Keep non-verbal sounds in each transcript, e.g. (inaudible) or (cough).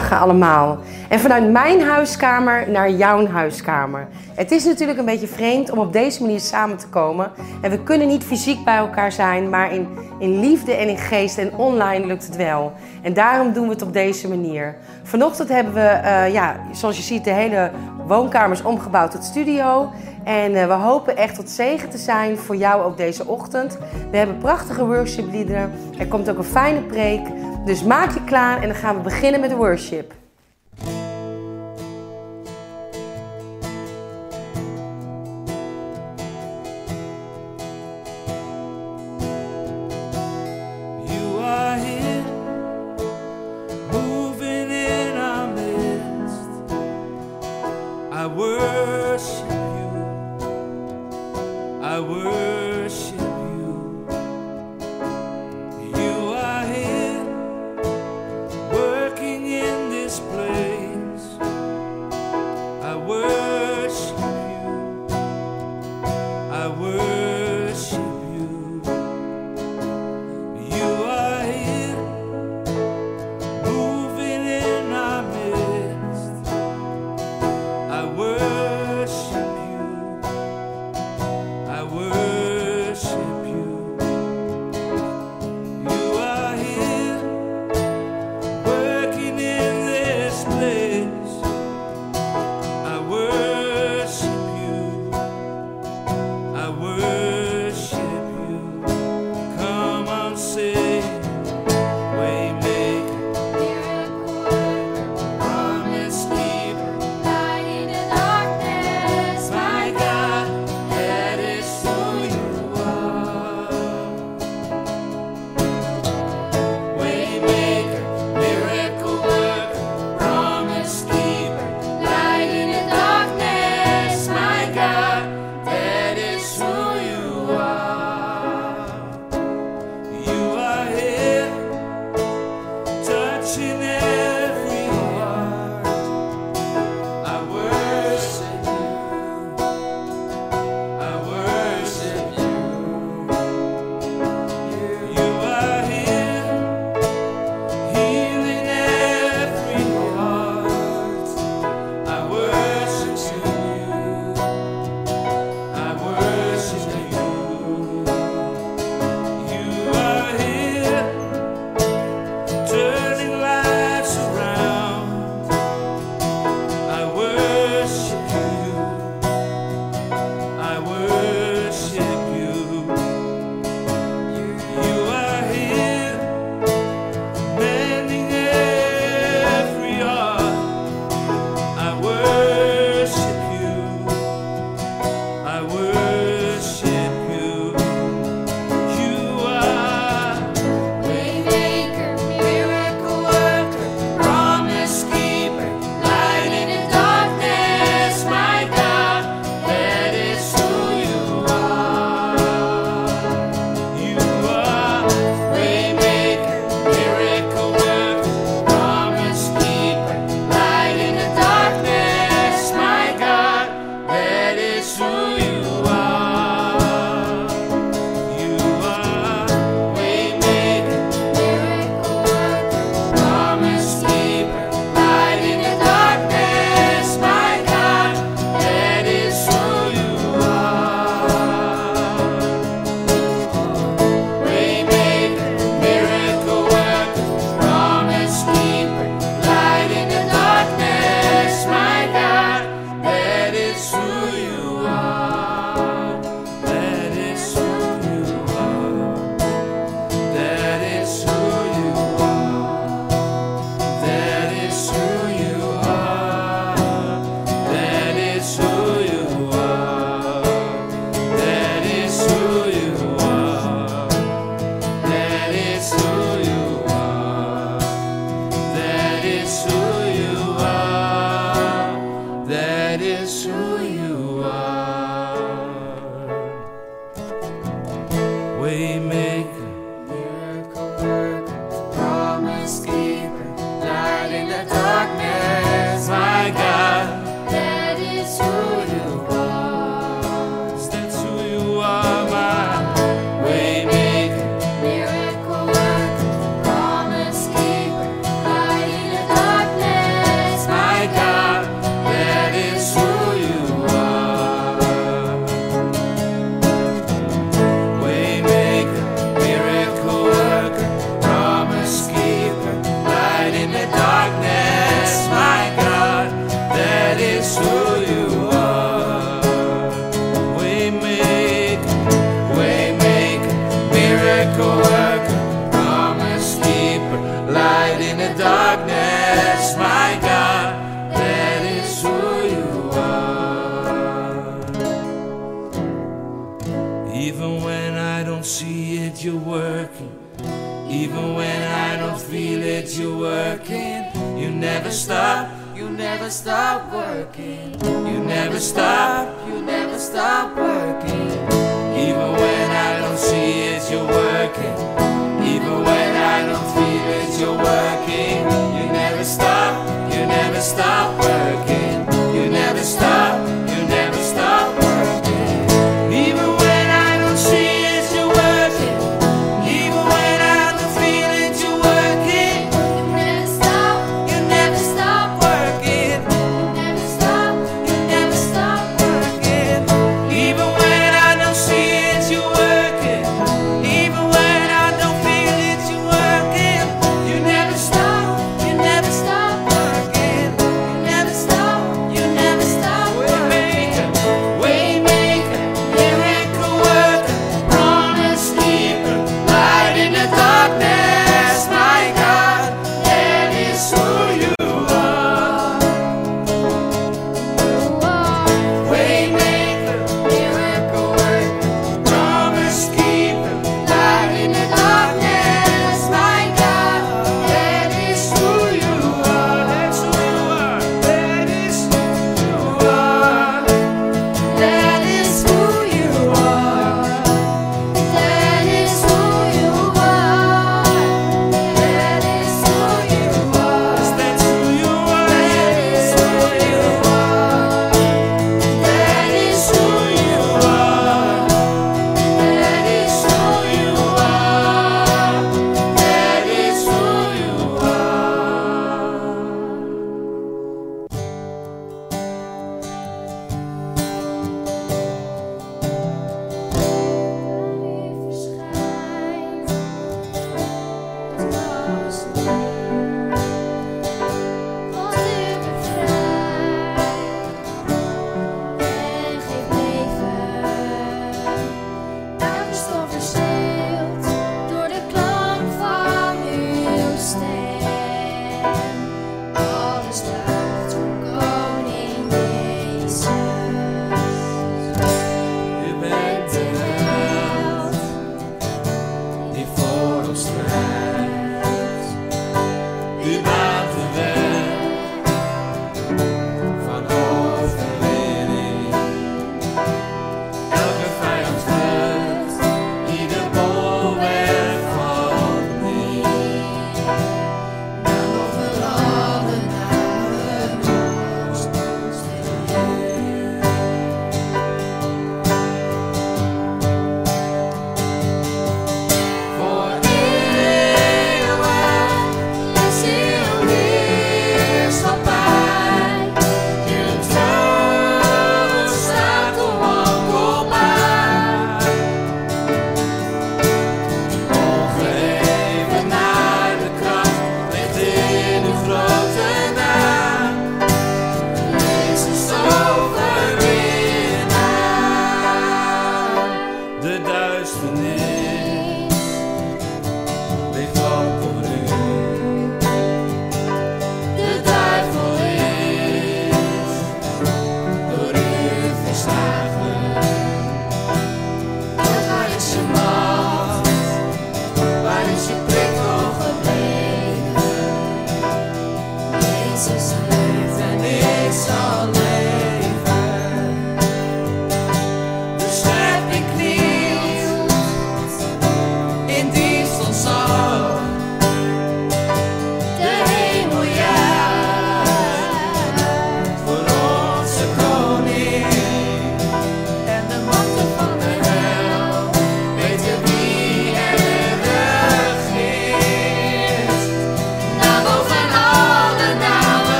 allemaal. En vanuit mijn huiskamer naar jouw huiskamer. Het is natuurlijk een beetje vreemd om op deze manier samen te komen. En we kunnen niet fysiek bij elkaar zijn, maar in, in liefde en in geest en online lukt het wel. En daarom doen we het op deze manier. Vanochtend hebben we, eh, ja, zoals je ziet, de hele woonkamers omgebouwd tot studio. En eh, we hopen echt tot zegen te zijn voor jou ook deze ochtend. We hebben prachtige worshipliederen. Er komt ook een fijne preek. Dus maak je klaar en dan gaan we beginnen met de worship. way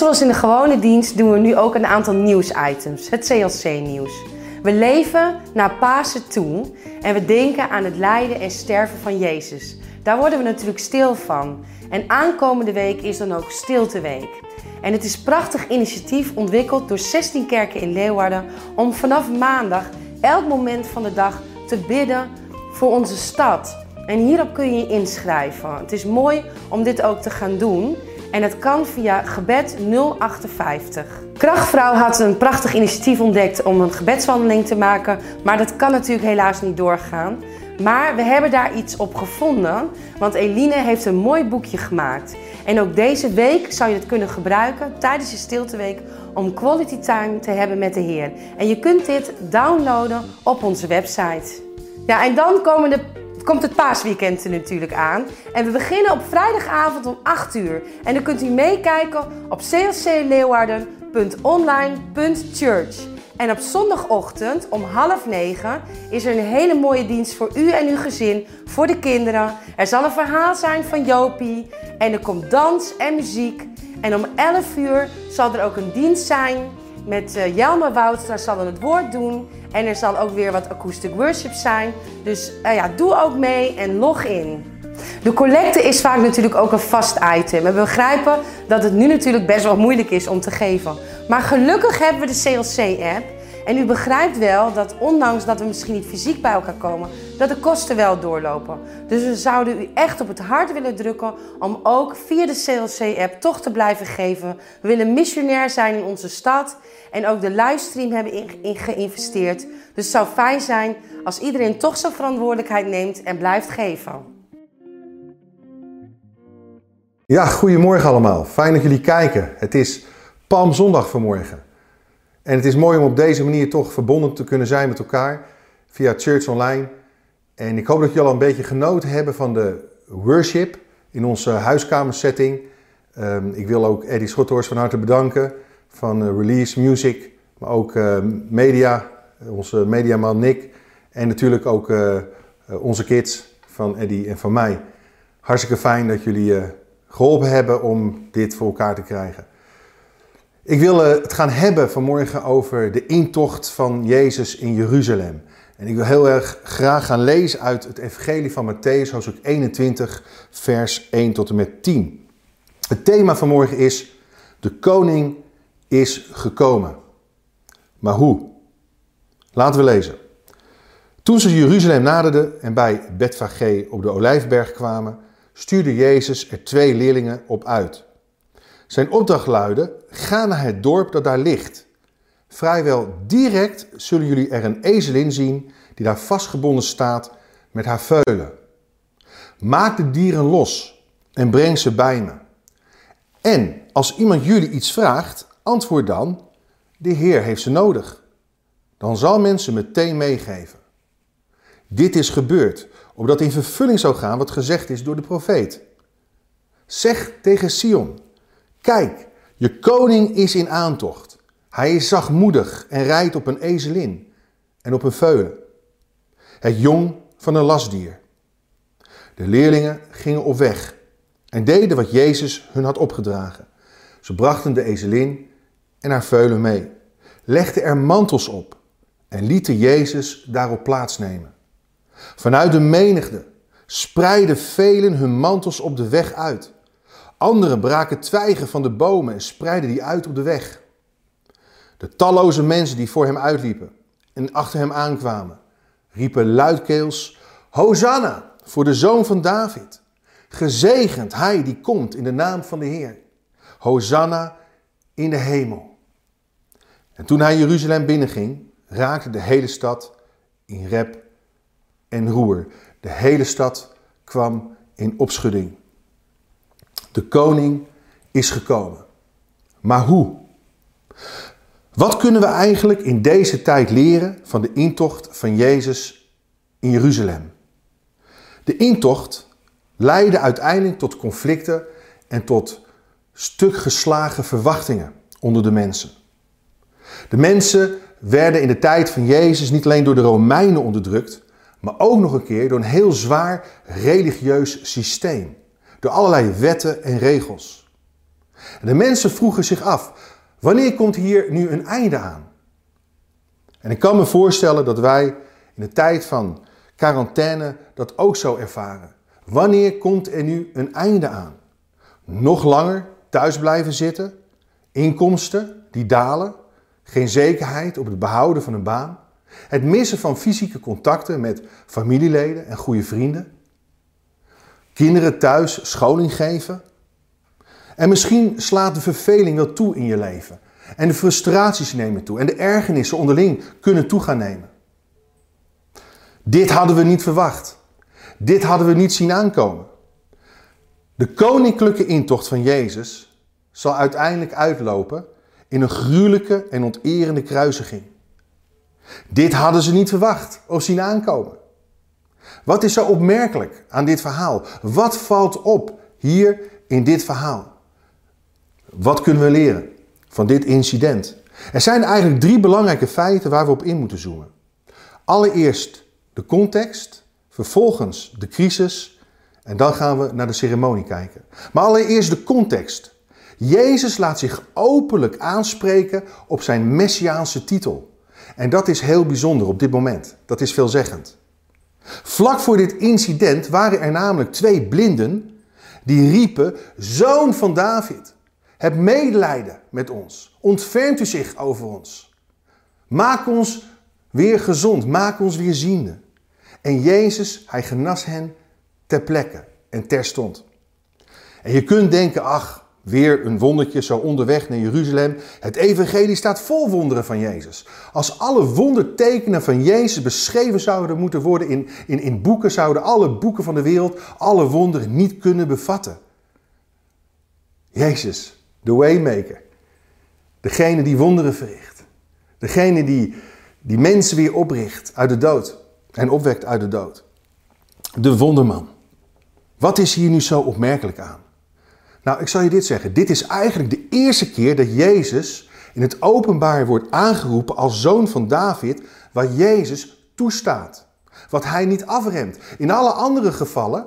zoals in de gewone dienst doen we nu ook een aantal nieuwsitems, het CLC-nieuws. We leven naar Pasen toe en we denken aan het lijden en sterven van Jezus. Daar worden we natuurlijk stil van. En aankomende week is dan ook Stilteweek. En het is een prachtig initiatief ontwikkeld door 16 kerken in Leeuwarden om vanaf maandag elk moment van de dag te bidden voor onze stad. En hierop kun je je inschrijven. Het is mooi om dit ook te gaan doen. En het kan via gebed 058. Krachtvrouw had een prachtig initiatief ontdekt om een gebedswandeling te maken. Maar dat kan natuurlijk helaas niet doorgaan. Maar we hebben daar iets op gevonden. Want Eline heeft een mooi boekje gemaakt. En ook deze week zou je het kunnen gebruiken tijdens je stilteweek om quality time te hebben met de Heer. En je kunt dit downloaden op onze website. Ja, en dan komen de, komt het paasweekend er natuurlijk aan. En we beginnen op vrijdagavond om 8 uur. En dan kunt u meekijken op clcleeuwarden.online.church. En op zondagochtend om half negen is er een hele mooie dienst voor u en uw gezin, voor de kinderen. Er zal een verhaal zijn van Jopie en er komt dans en muziek. En om 11 uur zal er ook een dienst zijn met uh, Jelma Woudstra zal dan het woord doen. En er zal ook weer wat acoustic worship zijn. Dus uh, ja, doe ook mee en log in. De collecte is vaak natuurlijk ook een vast item. We begrijpen dat het nu natuurlijk best wel moeilijk is om te geven. Maar gelukkig hebben we de CLC-app. En u begrijpt wel dat ondanks dat we misschien niet fysiek bij elkaar komen, dat de kosten wel doorlopen. Dus we zouden u echt op het hart willen drukken om ook via de CLC-app toch te blijven geven. We willen missionair zijn in onze stad en ook de livestream hebben geïnvesteerd. Dus het zou fijn zijn als iedereen toch zijn verantwoordelijkheid neemt en blijft geven. Ja, goedemorgen allemaal. Fijn dat jullie kijken. Het is Palmzondag vanmorgen. En het is mooi om op deze manier toch verbonden te kunnen zijn met elkaar via Church Online. En ik hoop dat jullie al een beetje genoten hebben van de worship in onze huiskamersetting. Um, ik wil ook Eddie Schothorst van harte bedanken van uh, Release Music, maar ook uh, media, onze mediaman Nick en natuurlijk ook onze kids van Eddie en van mij. Hartstikke fijn dat jullie geholpen hebben om dit voor elkaar te krijgen. Ik wil het gaan hebben vanmorgen over de intocht van Jezus in Jeruzalem. En ik wil heel erg graag gaan lezen uit het Evangelie van Matthäus, hoofdstuk 21, vers 1 tot en met 10. Het thema vanmorgen is: De koning is gekomen. Maar hoe? Laten we lezen. Toen ze Jeruzalem naderden en bij Betfage op de Olijfberg kwamen, stuurde Jezus er twee leerlingen op uit. Zijn opdracht luidde: ga naar het dorp dat daar ligt. Vrijwel direct zullen jullie er een ezelin zien die daar vastgebonden staat met haar veulen. Maak de dieren los en breng ze bij me. En als iemand jullie iets vraagt, antwoord dan: De Heer heeft ze nodig. Dan zal men ze meteen meegeven. Dit is gebeurd, opdat in vervulling zou gaan wat gezegd is door de profeet. Zeg tegen Sion: Kijk, je koning is in aantocht. Hij is zachtmoedig en rijdt op een ezelin en op een veulen. Het jong van een lasdier. De leerlingen gingen op weg en deden wat Jezus hun had opgedragen. Ze brachten de ezelin en haar veulen mee, legden er mantels op en lieten Jezus daarop plaatsnemen. Vanuit de menigte spreidden velen hun mantels op de weg uit. Anderen braken twijgen van de bomen en spreidden die uit op de weg. De talloze mensen die voor hem uitliepen en achter hem aankwamen, riepen luidkeels: Hosanna voor de zoon van David. Gezegend hij die komt in de naam van de Heer. Hosanna in de hemel. En toen hij Jeruzalem binnenging, raakte de hele stad in rep en roer. De hele stad kwam in opschudding. De koning is gekomen. Maar hoe? Wat kunnen we eigenlijk in deze tijd leren van de intocht van Jezus in Jeruzalem? De intocht leidde uiteindelijk tot conflicten en tot stukgeslagen verwachtingen onder de mensen. De mensen werden in de tijd van Jezus niet alleen door de Romeinen onderdrukt, maar ook nog een keer door een heel zwaar religieus systeem. Door allerlei wetten en regels. En de mensen vroegen zich af, wanneer komt hier nu een einde aan? En ik kan me voorstellen dat wij in de tijd van quarantaine dat ook zo ervaren. Wanneer komt er nu een einde aan? Nog langer thuis blijven zitten, inkomsten die dalen, geen zekerheid op het behouden van een baan, het missen van fysieke contacten met familieleden en goede vrienden, kinderen thuis scholing geven. En misschien slaat de verveling wel toe in je leven. En de frustraties nemen toe. En de ergernissen onderling kunnen toe gaan nemen. Dit hadden we niet verwacht. Dit hadden we niet zien aankomen. De koninklijke intocht van Jezus zal uiteindelijk uitlopen in een gruwelijke en onterende kruisiging. Dit hadden ze niet verwacht of zien aankomen. Wat is zo opmerkelijk aan dit verhaal? Wat valt op hier in dit verhaal? Wat kunnen we leren van dit incident? Er zijn eigenlijk drie belangrijke feiten waar we op in moeten zoomen. Allereerst de context, vervolgens de crisis en dan gaan we naar de ceremonie kijken. Maar allereerst de context. Jezus laat zich openlijk aanspreken op zijn messiaanse titel. En dat is heel bijzonder op dit moment. Dat is veelzeggend. Vlak voor dit incident waren er namelijk twee blinden die riepen: Zoon van David, heb medelijden met ons. Ontfermt u zich over ons. Maak ons weer gezond, maak ons weer ziende. En Jezus, hij genas hen ter plekke en terstond. En je kunt denken, ach, weer een wondertje zo onderweg naar Jeruzalem. Het evangelie staat vol wonderen van Jezus. Als alle wondertekenen van Jezus beschreven zouden moeten worden in, in, in boeken, zouden alle boeken van de wereld alle wonderen niet kunnen bevatten. Jezus, de waymaker. Degene die wonderen verricht. Degene die, die mensen weer opricht uit de dood en opwekt uit de dood. De wonderman. Wat is hier nu zo opmerkelijk aan? Nou, ik zal je dit zeggen. Dit is eigenlijk de eerste keer dat Jezus in het openbaar wordt aangeroepen als zoon van David, waar Jezus toestaat. Wat hij niet afremt. In alle andere gevallen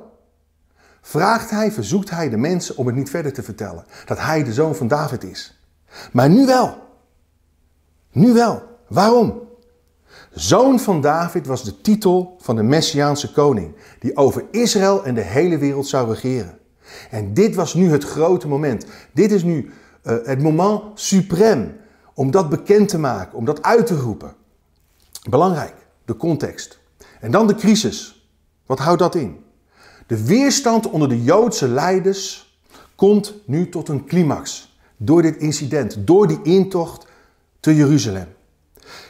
vraagt hij, verzoekt hij de mensen om het niet verder te vertellen. Dat hij de zoon van David is. Maar nu wel. Nu wel. Waarom? Zoon van David was de titel van de Messiaanse koning, die over Israël en de hele wereld zou regeren. En dit was nu het grote moment. Dit is nu uh, het moment suprême om dat bekend te maken, om dat uit te roepen. Belangrijk, de context. En dan de crisis. Wat houdt dat in? De weerstand onder de Joodse leiders komt nu tot een climax. Door dit incident, door die intocht te Jeruzalem.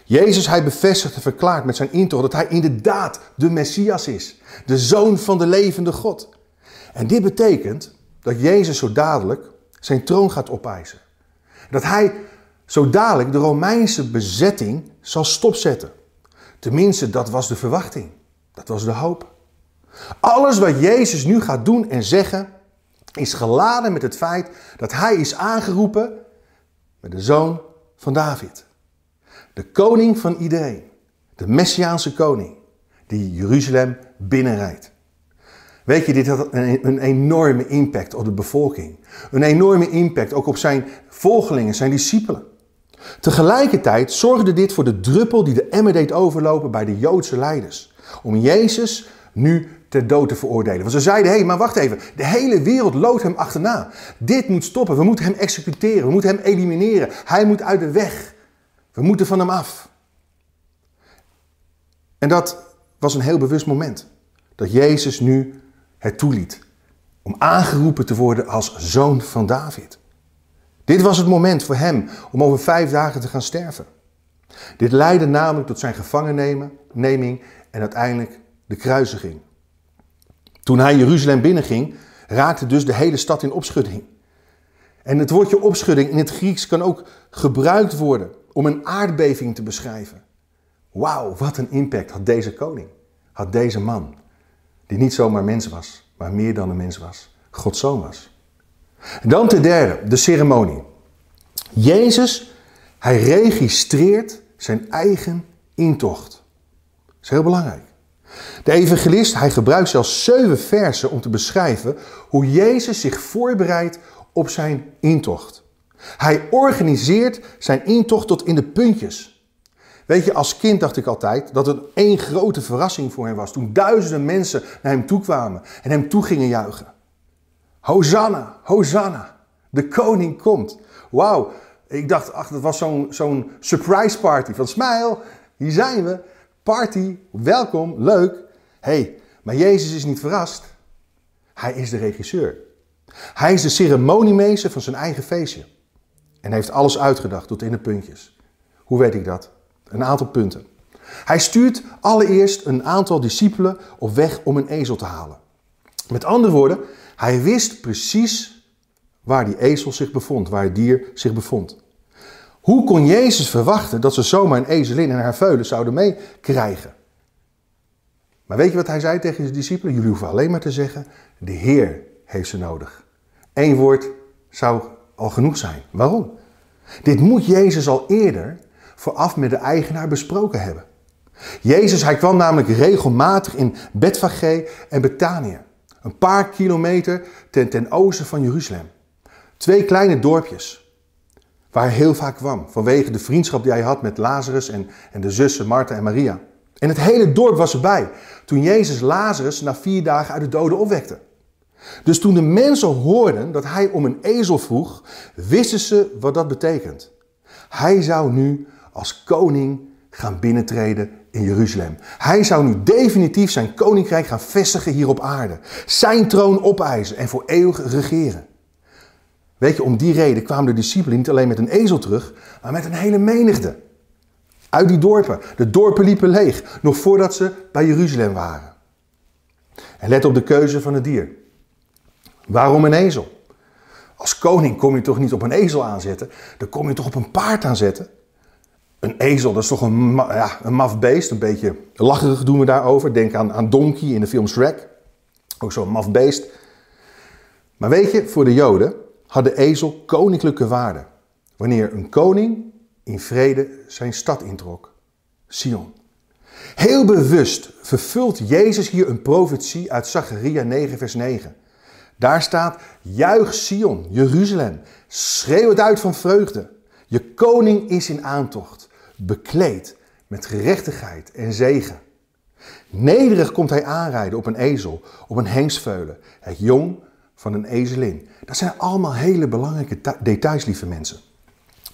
Jezus, hij bevestigt en verklaart met zijn intocht dat hij inderdaad de Messias is. De zoon van de levende God. En dit betekent dat Jezus zo dadelijk zijn troon gaat opeisen. Dat hij zo dadelijk de Romeinse bezetting zal stopzetten. Tenminste, dat was de verwachting. Dat was de hoop. Alles wat Jezus nu gaat doen en zeggen, is geladen met het feit dat hij is aangeroepen met de zoon van David. De koning van iedereen. De Messiaanse koning die Jeruzalem binnenrijdt. Weet je, dit had een, een, enorme impact op de bevolking. Een enorme impact ook op zijn volgelingen, zijn discipelen. Tegelijkertijd zorgde dit voor de druppel die de emmer deed overlopen bij de Joodse leiders. Om Jezus nu ter dood te veroordelen. Want ze zeiden, hé, hey, maar wacht even. De hele wereld loopt hem achterna. Dit moet stoppen. We moeten hem executeren. We moeten hem elimineren. Hij moet uit de weg. We moeten van hem af. En dat was een heel bewust moment. Dat Jezus nu het toeliet. Om aangeroepen te worden als zoon van David. Dit was het moment voor hem om over vijf dagen te gaan sterven. Dit leidde namelijk tot zijn gevangenneming en uiteindelijk de kruisiging. Toen hij Jeruzalem binnenging, raakte dus de hele stad in opschudding. En het woordje opschudding in het Grieks kan ook gebruikt worden om een aardbeving te beschrijven. Wauw, wat een impact had deze koning, had deze man die niet zomaar mens was, maar meer dan een mens was. Gods zoon was. Dan ten derde, de ceremonie. Jezus, hij registreert zijn eigen intocht. Dat is heel belangrijk. De evangelist, hij gebruikt zelfs zeven versen om te beschrijven hoe Jezus zich voorbereidt op zijn intocht. Hij organiseert zijn intocht tot in de puntjes. Weet je, als kind dacht ik altijd dat het één grote verrassing voor hem was. Toen duizenden mensen naar hem toe kwamen en hem toe gingen juichen. Hosanna, Hosanna, de koning komt. Wauw, ik dacht, ach, dat was zo'n surprise party van smile, hier zijn we. Party, welkom, leuk. hey, maar Jezus is niet verrast. Hij is de regisseur. Hij is de ceremoniemeester van zijn eigen feestje. En heeft alles uitgedacht tot in de puntjes. Hoe weet ik dat? Een aantal punten. Hij stuurt allereerst een aantal discipelen op weg om een ezel te halen. Met andere woorden, hij wist precies waar die ezel zich bevond, waar het dier zich bevond. Hoe kon Jezus verwachten dat ze zomaar een ezelin en haar veulen zouden meekrijgen? Maar weet je wat hij zei tegen zijn discipelen? Jullie hoeven alleen maar te zeggen, de Heer heeft ze nodig. Eén woord zou al genoeg zijn. Waarom? Dit moet Jezus al eerder vooraf met de eigenaar besproken hebben. Jezus, hij kwam namelijk regelmatig in Betfage en Betanië. Een paar kilometer ten, ten oosten van Jeruzalem. Twee kleine dorpjes waar hij heel vaak kwam. Vanwege de vriendschap die hij had met Lazarus en, en de zussen Martha en Maria. En het hele dorp was erbij toen Jezus Lazarus na vier dagen uit de doden opwekte. Dus toen de mensen hoorden dat hij om een ezel vroeg, wisten ze wat dat betekent. Hij zou nu als koning gaan binnentreden in Jeruzalem. Hij zou nu definitief zijn koninkrijk gaan vestigen hier op aarde. Zijn troon opeisen en voor eeuwig regeren. Weet je, om die reden kwamen de discipelen niet alleen met een ezel terug, maar met een hele menigte. Uit die dorpen. De dorpen liepen leeg, nog voordat ze bij Jeruzalem waren. En let op de keuze van het dier. Waarom een ezel? Als koning kom je toch niet op een ezel aanzetten, dan kom je toch op een paard aanzetten. Een ezel, dat is toch een, ja, een maf beest, een beetje lacherig doen we daarover. Denk aan, aan Donkey in de film Shrek. Ook zo'n maf beest. Maar weet je, voor de Joden had de ezel koninklijke waarde. Wanneer een koning in vrede zijn stad introk. Sion. Heel bewust vervult Jezus hier een profetie uit Zacharia 9 vers 9. Daar staat, juich Sion, Jeruzalem, schreeuw het uit van vreugde. Je koning is in aantocht, bekleed met gerechtigheid en zegen. Nederig komt hij aanrijden op een ezel, op een hengstveulen, het jong van een ezelin. Dat zijn allemaal hele belangrijke ta- details, lieve mensen.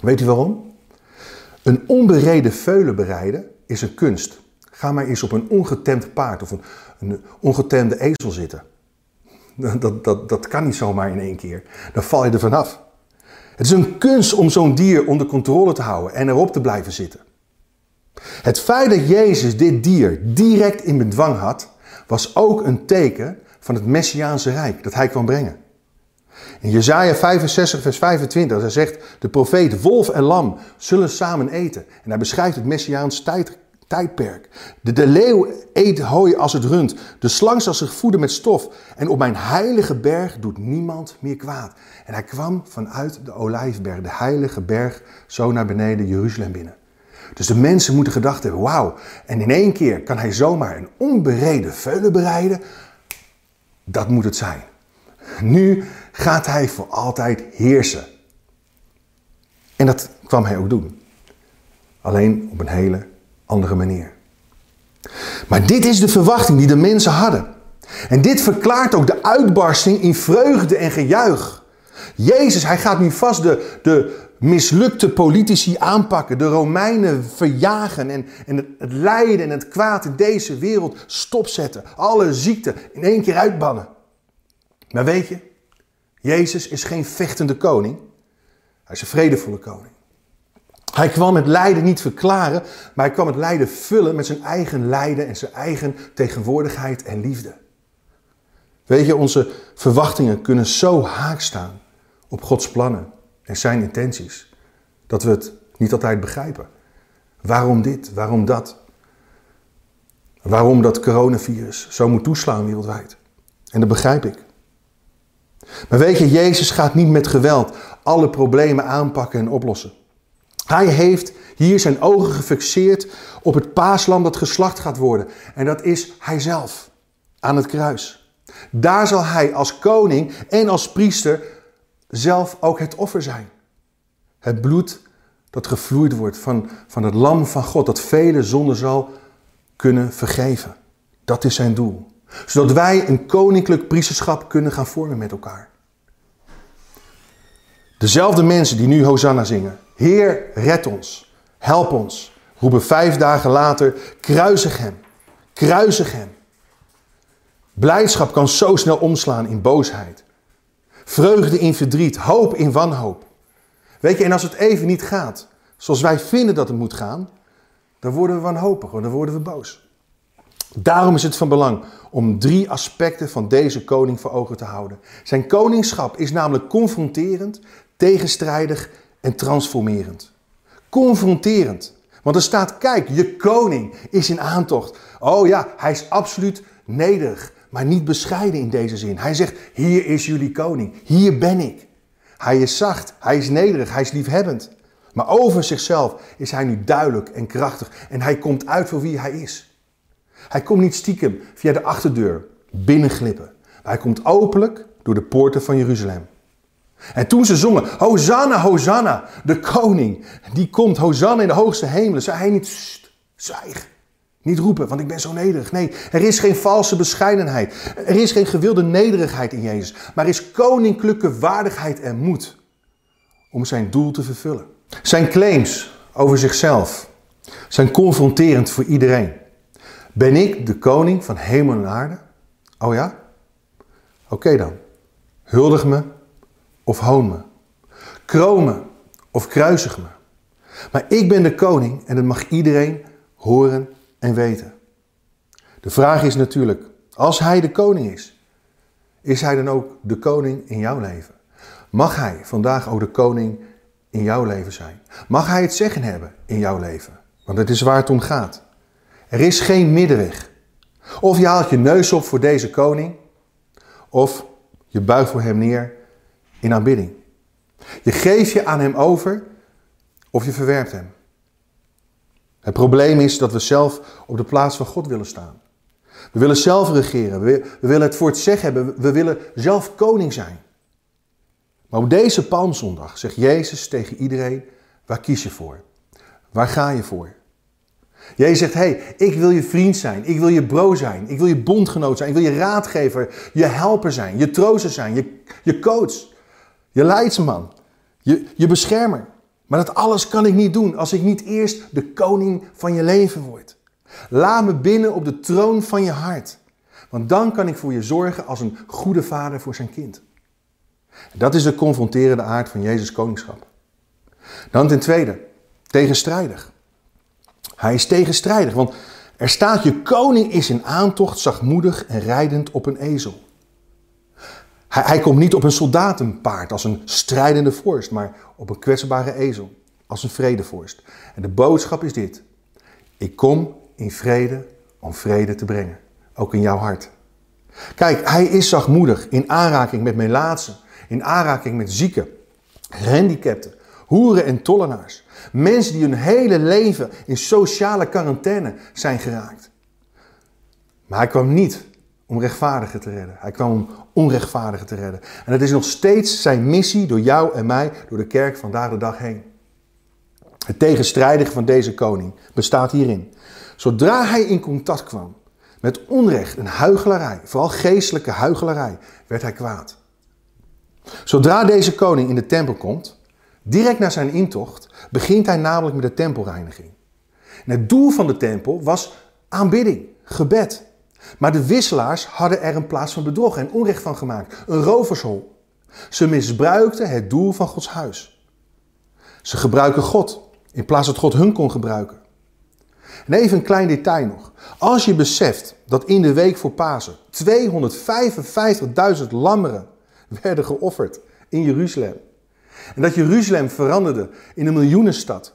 Weet u waarom? Een onbereden veulen bereiden is een kunst. Ga maar eens op een ongetemd paard of een, een ongetemde ezel zitten. (laughs) Dat, dat, dat kan niet zomaar in één keer. Dan val je er vanaf. Het is een kunst om zo'n dier onder controle te houden en erop te blijven zitten. Het feit dat Jezus dit dier direct in bedwang had, was ook een teken van het Messiaanse Rijk dat hij kwam brengen. In Jesaja 65 vers 25, hij zegt, de profeet wolf en lam zullen samen eten. En hij beschrijft het Messiaans tijd, tijdperk. De, de leeuw eet hooi als het rund, de slang zal zich voeden met stof. En op mijn heilige berg doet niemand meer kwaad. En hij kwam vanuit de olijfberg, de heilige berg, zo naar beneden Jeruzalem binnen. Dus de mensen moeten gedacht hebben, wauw, en in één keer kan hij zomaar een onbereden veulen bereiden. Dat moet het zijn. Nu gaat hij voor altijd heersen. En dat kwam hij ook doen. Alleen op een hele andere manier. Maar dit is de verwachting die de mensen hadden. En dit verklaart ook de uitbarsting in vreugde en gejuich. Jezus, hij gaat nu vast de, de mislukte politici aanpakken, de Romeinen verjagen en, en het, het lijden en het kwaad in deze wereld stopzetten. Alle ziekte in één keer uitbannen. Maar weet je, Jezus is geen vechtende koning. Hij is een vredevolle koning. Hij kwam het lijden niet verklaren, maar hij kwam het lijden vullen met zijn eigen lijden en zijn eigen tegenwoordigheid en liefde. Weet je, onze verwachtingen kunnen zo haak staan op Gods plannen en zijn intenties, dat we het niet altijd begrijpen. Waarom dit? Waarom dat? Waarom dat coronavirus zo moet toeslaan wereldwijd? En dat begrijp ik. Maar weet je, Jezus gaat niet met geweld alle problemen aanpakken en oplossen. Hij heeft hier zijn ogen gefixeerd op het paaslam dat geslacht gaat worden. En dat is hijzelf aan het kruis. Daar zal hij als koning en als priester zelf ook het offer zijn. Het bloed dat gevloeid wordt van, van het lam van God, dat vele zonden zal kunnen vergeven. Dat is zijn doel. Zodat wij een koninklijk priesterschap kunnen gaan vormen met elkaar. Dezelfde mensen die nu Hosanna zingen. Heer, red ons. Help ons. Roepen vijf dagen later, kruisig hem. Kruisig hem. Blijdschap kan zo snel omslaan in boosheid. Vreugde in verdriet, hoop in wanhoop. Weet je, en als het even niet gaat zoals wij vinden dat het moet gaan, dan worden we wanhopig, dan worden we boos. Daarom is het van belang om drie aspecten van deze koning voor ogen te houden. Zijn koningschap is namelijk confronterend, tegenstrijdig en transformerend. Confronterend. Want er staat, kijk, je koning is in aantocht. Oh ja, hij is absoluut nederig, maar niet bescheiden in deze zin. Hij zegt, hier is jullie koning, hier ben ik. Hij is zacht, hij is nederig, hij is liefhebbend. Maar over zichzelf is hij nu duidelijk en krachtig en hij komt uit voor wie hij is. Hij komt niet stiekem via de achterdeur binnenglippen. Maar hij komt openlijk door de poorten van Jeruzalem. En toen ze zongen, Hosanna, Hosanna, de koning, die komt, Hosanna in de hoogste hemelen, zei hij niet, "Sst, zwijg. Niet roepen, want ik ben zo nederig. Nee, er is geen valse bescheidenheid. Er is geen gewilde nederigheid in Jezus. Maar er is koninklijke waardigheid en moed om zijn doel te vervullen. Zijn claims over zichzelf zijn confronterend voor iedereen. Ben ik de koning van hemel en aarde? Oh ja? Oké dan. Huldig me of hoon me. Kroon me of kruisig me. Maar ik ben de koning en dat mag iedereen horen en weten. De vraag is natuurlijk, als hij de koning is, is hij dan ook de koning in jouw leven? Mag hij vandaag ook de koning in jouw leven zijn? Mag hij het zeggen hebben in jouw leven? Want het is waar het om gaat. Er is geen middenweg. Of je haalt je neus op voor deze koning, of je buigt voor hem neer in aanbidding. Je geeft je aan hem over, of je verwerpt hem. Het probleem is dat we zelf op de plaats van God willen staan. We willen zelf regeren, we willen het voor het zeggen hebben, we willen zelf koning zijn. Maar op deze palmzondag zegt Jezus tegen iedereen, waar kies je voor? Waar ga je voor? Jezus zegt, hey, ik wil je vriend zijn, ik wil je bro zijn, ik wil je bondgenoot zijn, ik wil je raadgever, je helper zijn, je trooster zijn, je, je coach, je leidsman, je, je beschermer. Maar dat alles kan ik niet doen als ik niet eerst de koning van je leven word. Laat me binnen op de troon van je hart. Want dan kan ik voor je zorgen als een goede vader voor zijn kind. Dat is de confronterende aard van Jezus' koningschap. Dan ten tweede, tegenstrijdig. Hij is tegenstrijdig, want er staat je koning is in aantocht zachtmoedig en rijdend op een ezel. Hij, hij komt niet op een soldatenpaard als een strijdende vorst, maar op een kwetsbare ezel, als een vredevorst. En de boodschap is dit. Ik kom in vrede om vrede te brengen, ook in jouw hart. Kijk, hij is zachtmoedig in aanraking met melaatsen, in aanraking met zieken, gehandicapten, hoeren en tollenaars. Mensen die hun hele leven in sociale quarantaine zijn geraakt. Maar hij kwam niet om rechtvaardigen te redden. Hij kwam om onrechtvaardigen te redden. En het is nog steeds zijn missie door jou en mij, door de kerk vandaag de dag heen. Het tegenstrijdige van deze koning bestaat hierin. Zodra hij in contact kwam met onrecht en huigelarij, vooral geestelijke huigelarij, werd hij kwaad. Zodra deze koning in de tempel komt, direct na zijn intocht, begint hij namelijk met de tempelreiniging. Het doel van de tempel was aanbidding, gebed. Maar de wisselaars hadden er een plaats van bedrog en onrecht van gemaakt, een rovershol. Ze misbruikten het doel van Gods huis. Ze gebruiken God in plaats dat God hun kon gebruiken. En even een klein detail nog. Als je beseft dat in de week voor Pasen 255.000 lammeren werden geofferd in Jeruzalem. En dat Jeruzalem veranderde in een miljoenenstad.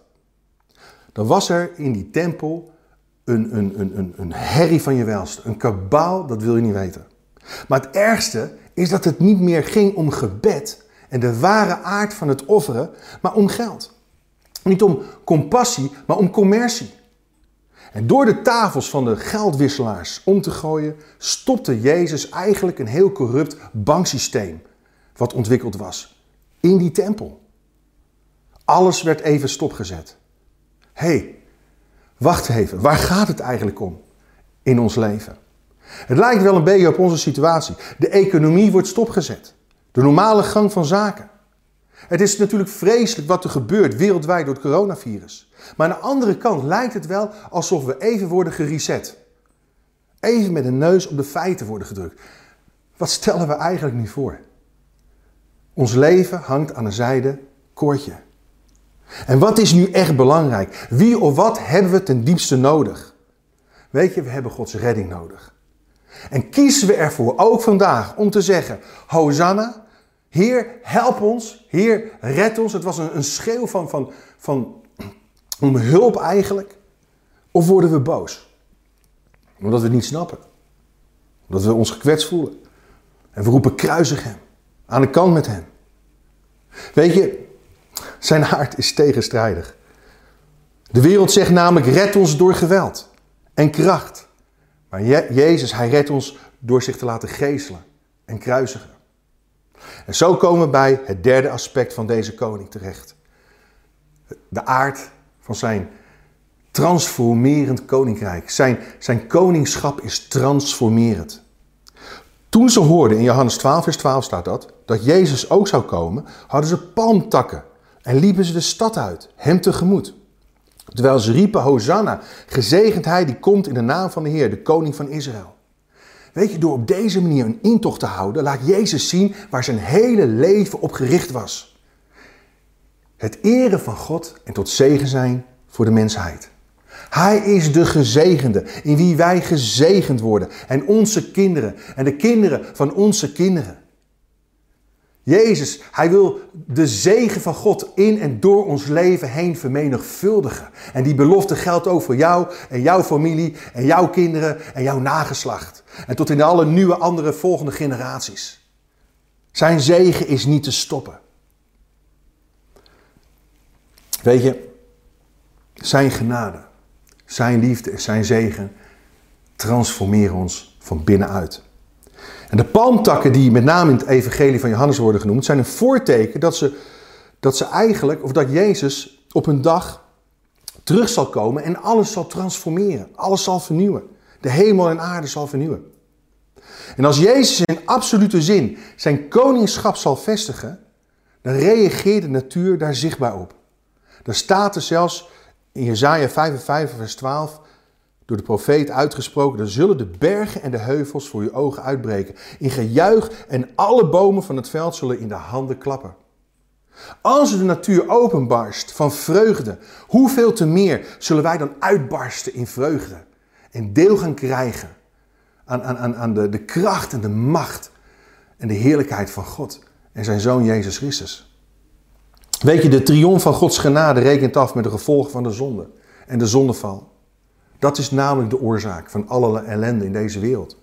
Dan was er in die tempel een, een, een, een, herrie van je welste. Een kabaal, dat wil je niet weten. Maar het ergste is dat het niet meer ging om gebed en de ware aard van het offeren, maar om geld. Niet om compassie, maar om commercie. En door de tafels van de geldwisselaars om te gooien, stopte Jezus eigenlijk een heel corrupt banksysteem wat ontwikkeld was in die tempel. Alles werd even stopgezet. Hey, wacht even, waar gaat het eigenlijk om in ons leven? Het lijkt wel een beetje op onze situatie. De economie wordt stopgezet. De normale gang van zaken. Het is natuurlijk vreselijk wat er gebeurt wereldwijd door het coronavirus. Maar aan de andere kant lijkt het wel alsof we even worden gereset. Even met een neus op de feiten worden gedrukt. Wat stellen we eigenlijk nu voor? Ons leven hangt aan een zijde koordje. En wat is nu echt belangrijk? Wie of wat hebben we ten diepste nodig? Weet je, we hebben Gods redding nodig. En kiezen we ervoor, ook vandaag, om te zeggen: Hosanna, Heer, help ons. Heer, red ons. Het was een, een schreeuw van, van, van (clears throat) om hulp eigenlijk. Of worden we boos? Omdat we het niet snappen. Omdat we ons gekwetst voelen. En we roepen kruisig hem. Aan de kant met hem. Weet je, zijn hart is tegenstrijdig. De wereld zegt namelijk, red ons door geweld en kracht. Maar Je- Jezus, hij redt ons door zich te laten geeselen en kruisigen. En zo komen we bij het derde aspect van deze koning terecht. De aard van zijn transformerend koninkrijk. Zijn, zijn koningschap is transformerend. Toen ze hoorden, in Johannes 12, vers 12 staat dat, dat Jezus ook zou komen, hadden ze palmtakken en liepen ze de stad uit, hem tegemoet. Terwijl ze riepen, Hosanna, gezegend hij die komt in de naam van de Heer, de koning van Israël. Weet je, door op deze manier een intocht te houden, laat Jezus zien waar zijn hele leven op gericht was. Het eren van God en tot zegen zijn voor de mensheid. Hij is de gezegende, in wie wij gezegend worden. En onze kinderen en de kinderen van onze kinderen. Jezus, hij wil de zegen van God in en door ons leven heen vermenigvuldigen. En die belofte geldt ook voor jou en jouw familie en jouw kinderen en jouw nageslacht. En tot in alle nieuwe andere volgende generaties. Zijn zegen is niet te stoppen. Weet je, zijn genade, zijn liefde en zijn zegen transformeren ons van binnenuit. De palmtakken die met name in het evangelie van Johannes worden genoemd, zijn een voorteken dat ze, dat ze eigenlijk, of dat Jezus op een dag terug zal komen en alles zal transformeren. Alles zal vernieuwen. De hemel en aarde zal vernieuwen. En als Jezus in absolute zin zijn koningschap zal vestigen, dan reageert de natuur daar zichtbaar op. Dan staat er zelfs in Jezaja 55 vers 12 door de profeet uitgesproken, dan zullen de bergen en de heuvels voor uw ogen uitbreken. In gejuich en alle bomen van het veld zullen in de handen klappen. Als de natuur openbarst van vreugde, hoeveel te meer zullen wij dan uitbarsten in vreugde en deel gaan krijgen aan, aan, aan, de, de kracht en de macht en de heerlijkheid van God en zijn Zoon Jezus Christus. Weet je, de triomf van Gods genade rekent af met de gevolgen van de zonde en de zondeval. Dat is namelijk de oorzaak van alle ellende in deze wereld.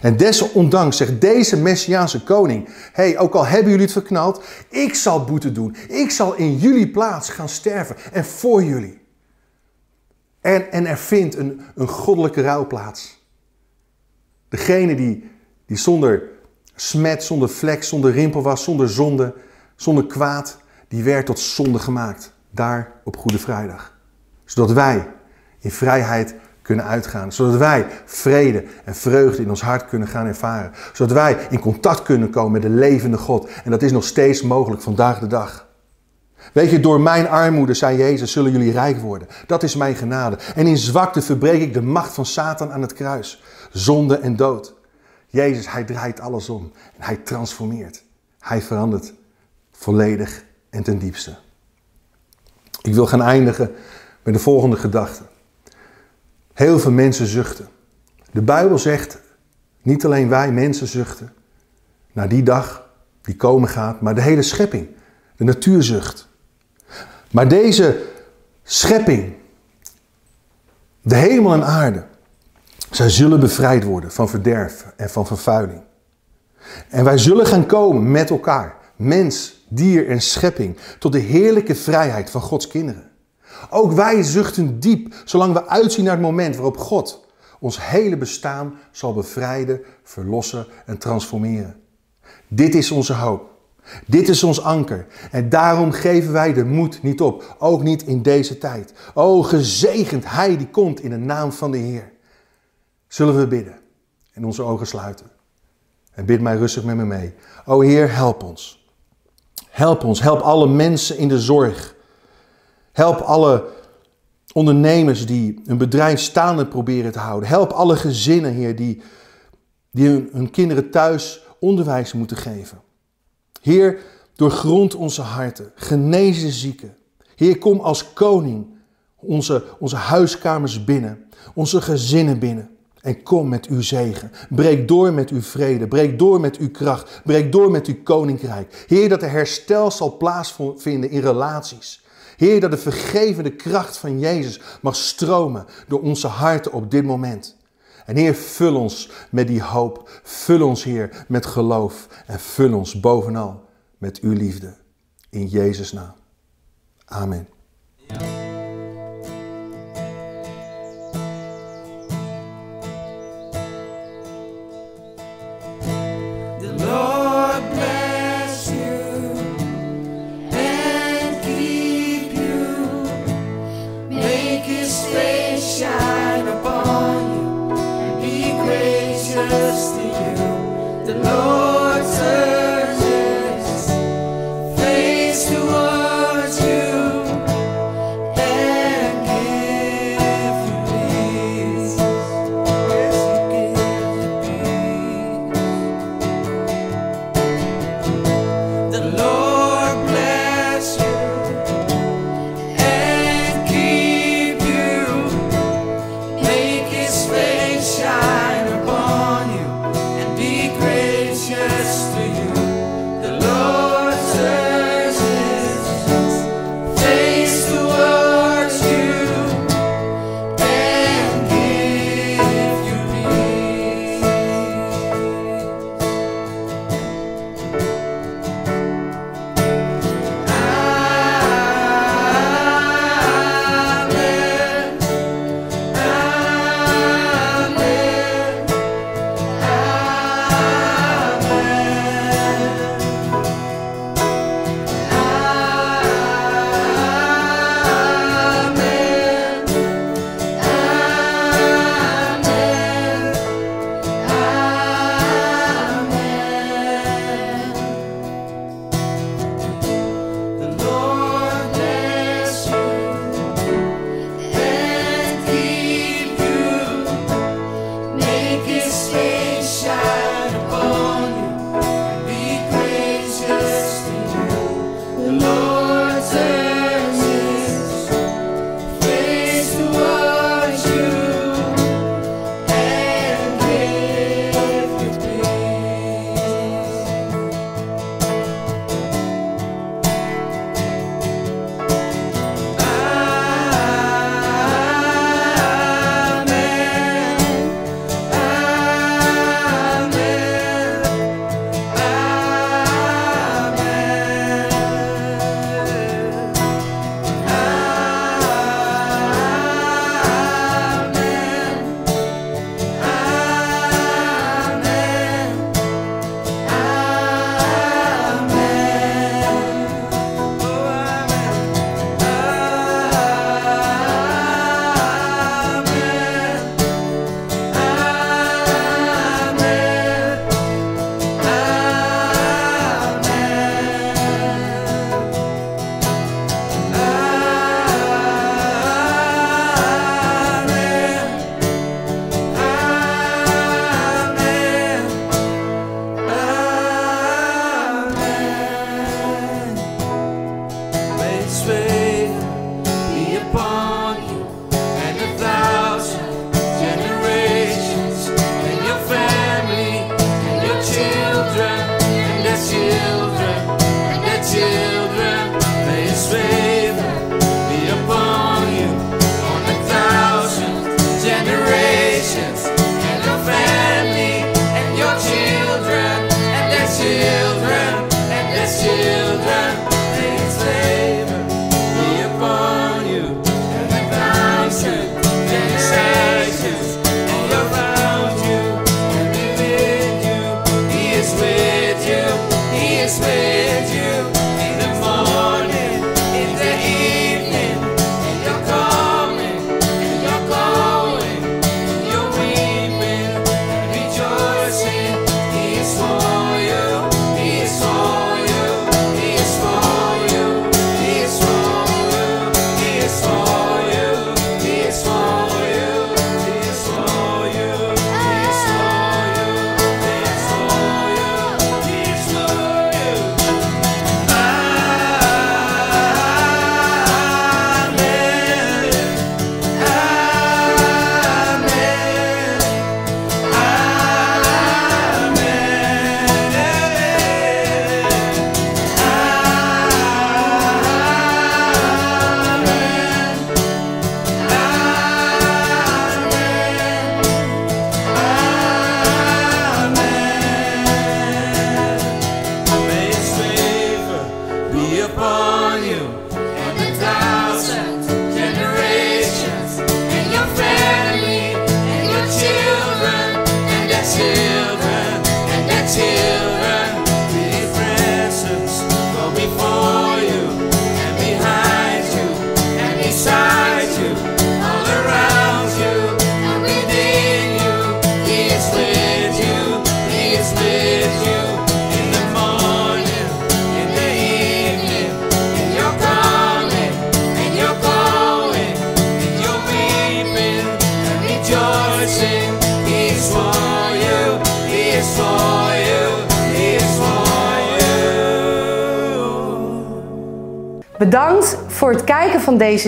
En desondanks zegt deze Messiaanse koning: hey, ook al hebben jullie het verknald, ik zal boete doen. Ik zal in jullie plaats gaan sterven en voor jullie. En, en er vindt een, een goddelijke rouw plaats. Degene die, die zonder smet, zonder vlek, zonder rimpel was, zonder zonde, zonder kwaad, die werd tot zonde gemaakt. Daar op Goede Vrijdag. Zodat wij in vrijheid kunnen uitgaan. Zodat wij vrede en vreugde in ons hart kunnen gaan ervaren. Zodat wij in contact kunnen komen met de levende God. En dat is nog steeds mogelijk vandaag de dag. Weet je, door mijn armoede, zei Jezus, zullen jullie rijk worden. Dat is mijn genade. En in zwakte verbreek ik de macht van Satan aan het kruis. Zonde en dood. Jezus, hij draait alles om. En hij transformeert. Hij verandert volledig en ten diepste. Ik wil gaan eindigen met de volgende gedachte. Heel veel mensen zuchten. De Bijbel zegt, niet alleen wij mensen zuchten naar die dag die komen gaat, maar de hele schepping, de natuur zucht. Maar deze schepping, de hemel en aarde, zij zullen bevrijd worden van verderf en van vervuiling. En wij zullen gaan komen met elkaar, mens, dier en schepping, tot de heerlijke vrijheid van Gods kinderen. Ook wij zuchten diep, zolang we uitzien naar het moment waarop God ons hele bestaan zal bevrijden, verlossen en transformeren. Dit is onze hoop. Dit is ons anker. En daarom geven wij de moed niet op. Ook niet in deze tijd. O, gezegend Hij die komt in de naam van de Heer. Zullen we bidden en onze ogen sluiten. En bid mij rustig met me mee. O Heer, help ons. Help ons. Help alle mensen in de zorg. Help alle ondernemers die een bedrijf staande proberen te houden. Help alle gezinnen, Heer, die, die hun, kinderen thuis onderwijs moeten geven. Heer, doorgrond onze harten, genees de zieken. Heer, kom als koning onze, onze huiskamers binnen, onze gezinnen binnen. En kom met uw zegen. Breek door met uw vrede. Breek door met uw kracht. Breek door met uw koninkrijk. Heer, dat er herstel zal plaatsvinden in relaties. Heer, dat de vergevende kracht van Jezus mag stromen door onze harten op dit moment. En Heer, vul ons met die hoop. Vul ons, Heer, met geloof. En vul ons bovenal met uw liefde. In Jezus' naam. Amen. Shine upon you and be gracious to you. The Lord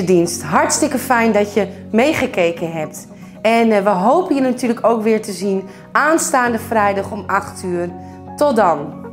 dienst. Hartstikke fijn dat je meegekeken hebt. En eh, we hopen je natuurlijk ook weer te zien aanstaande vrijdag om 8 uur. Tot dan.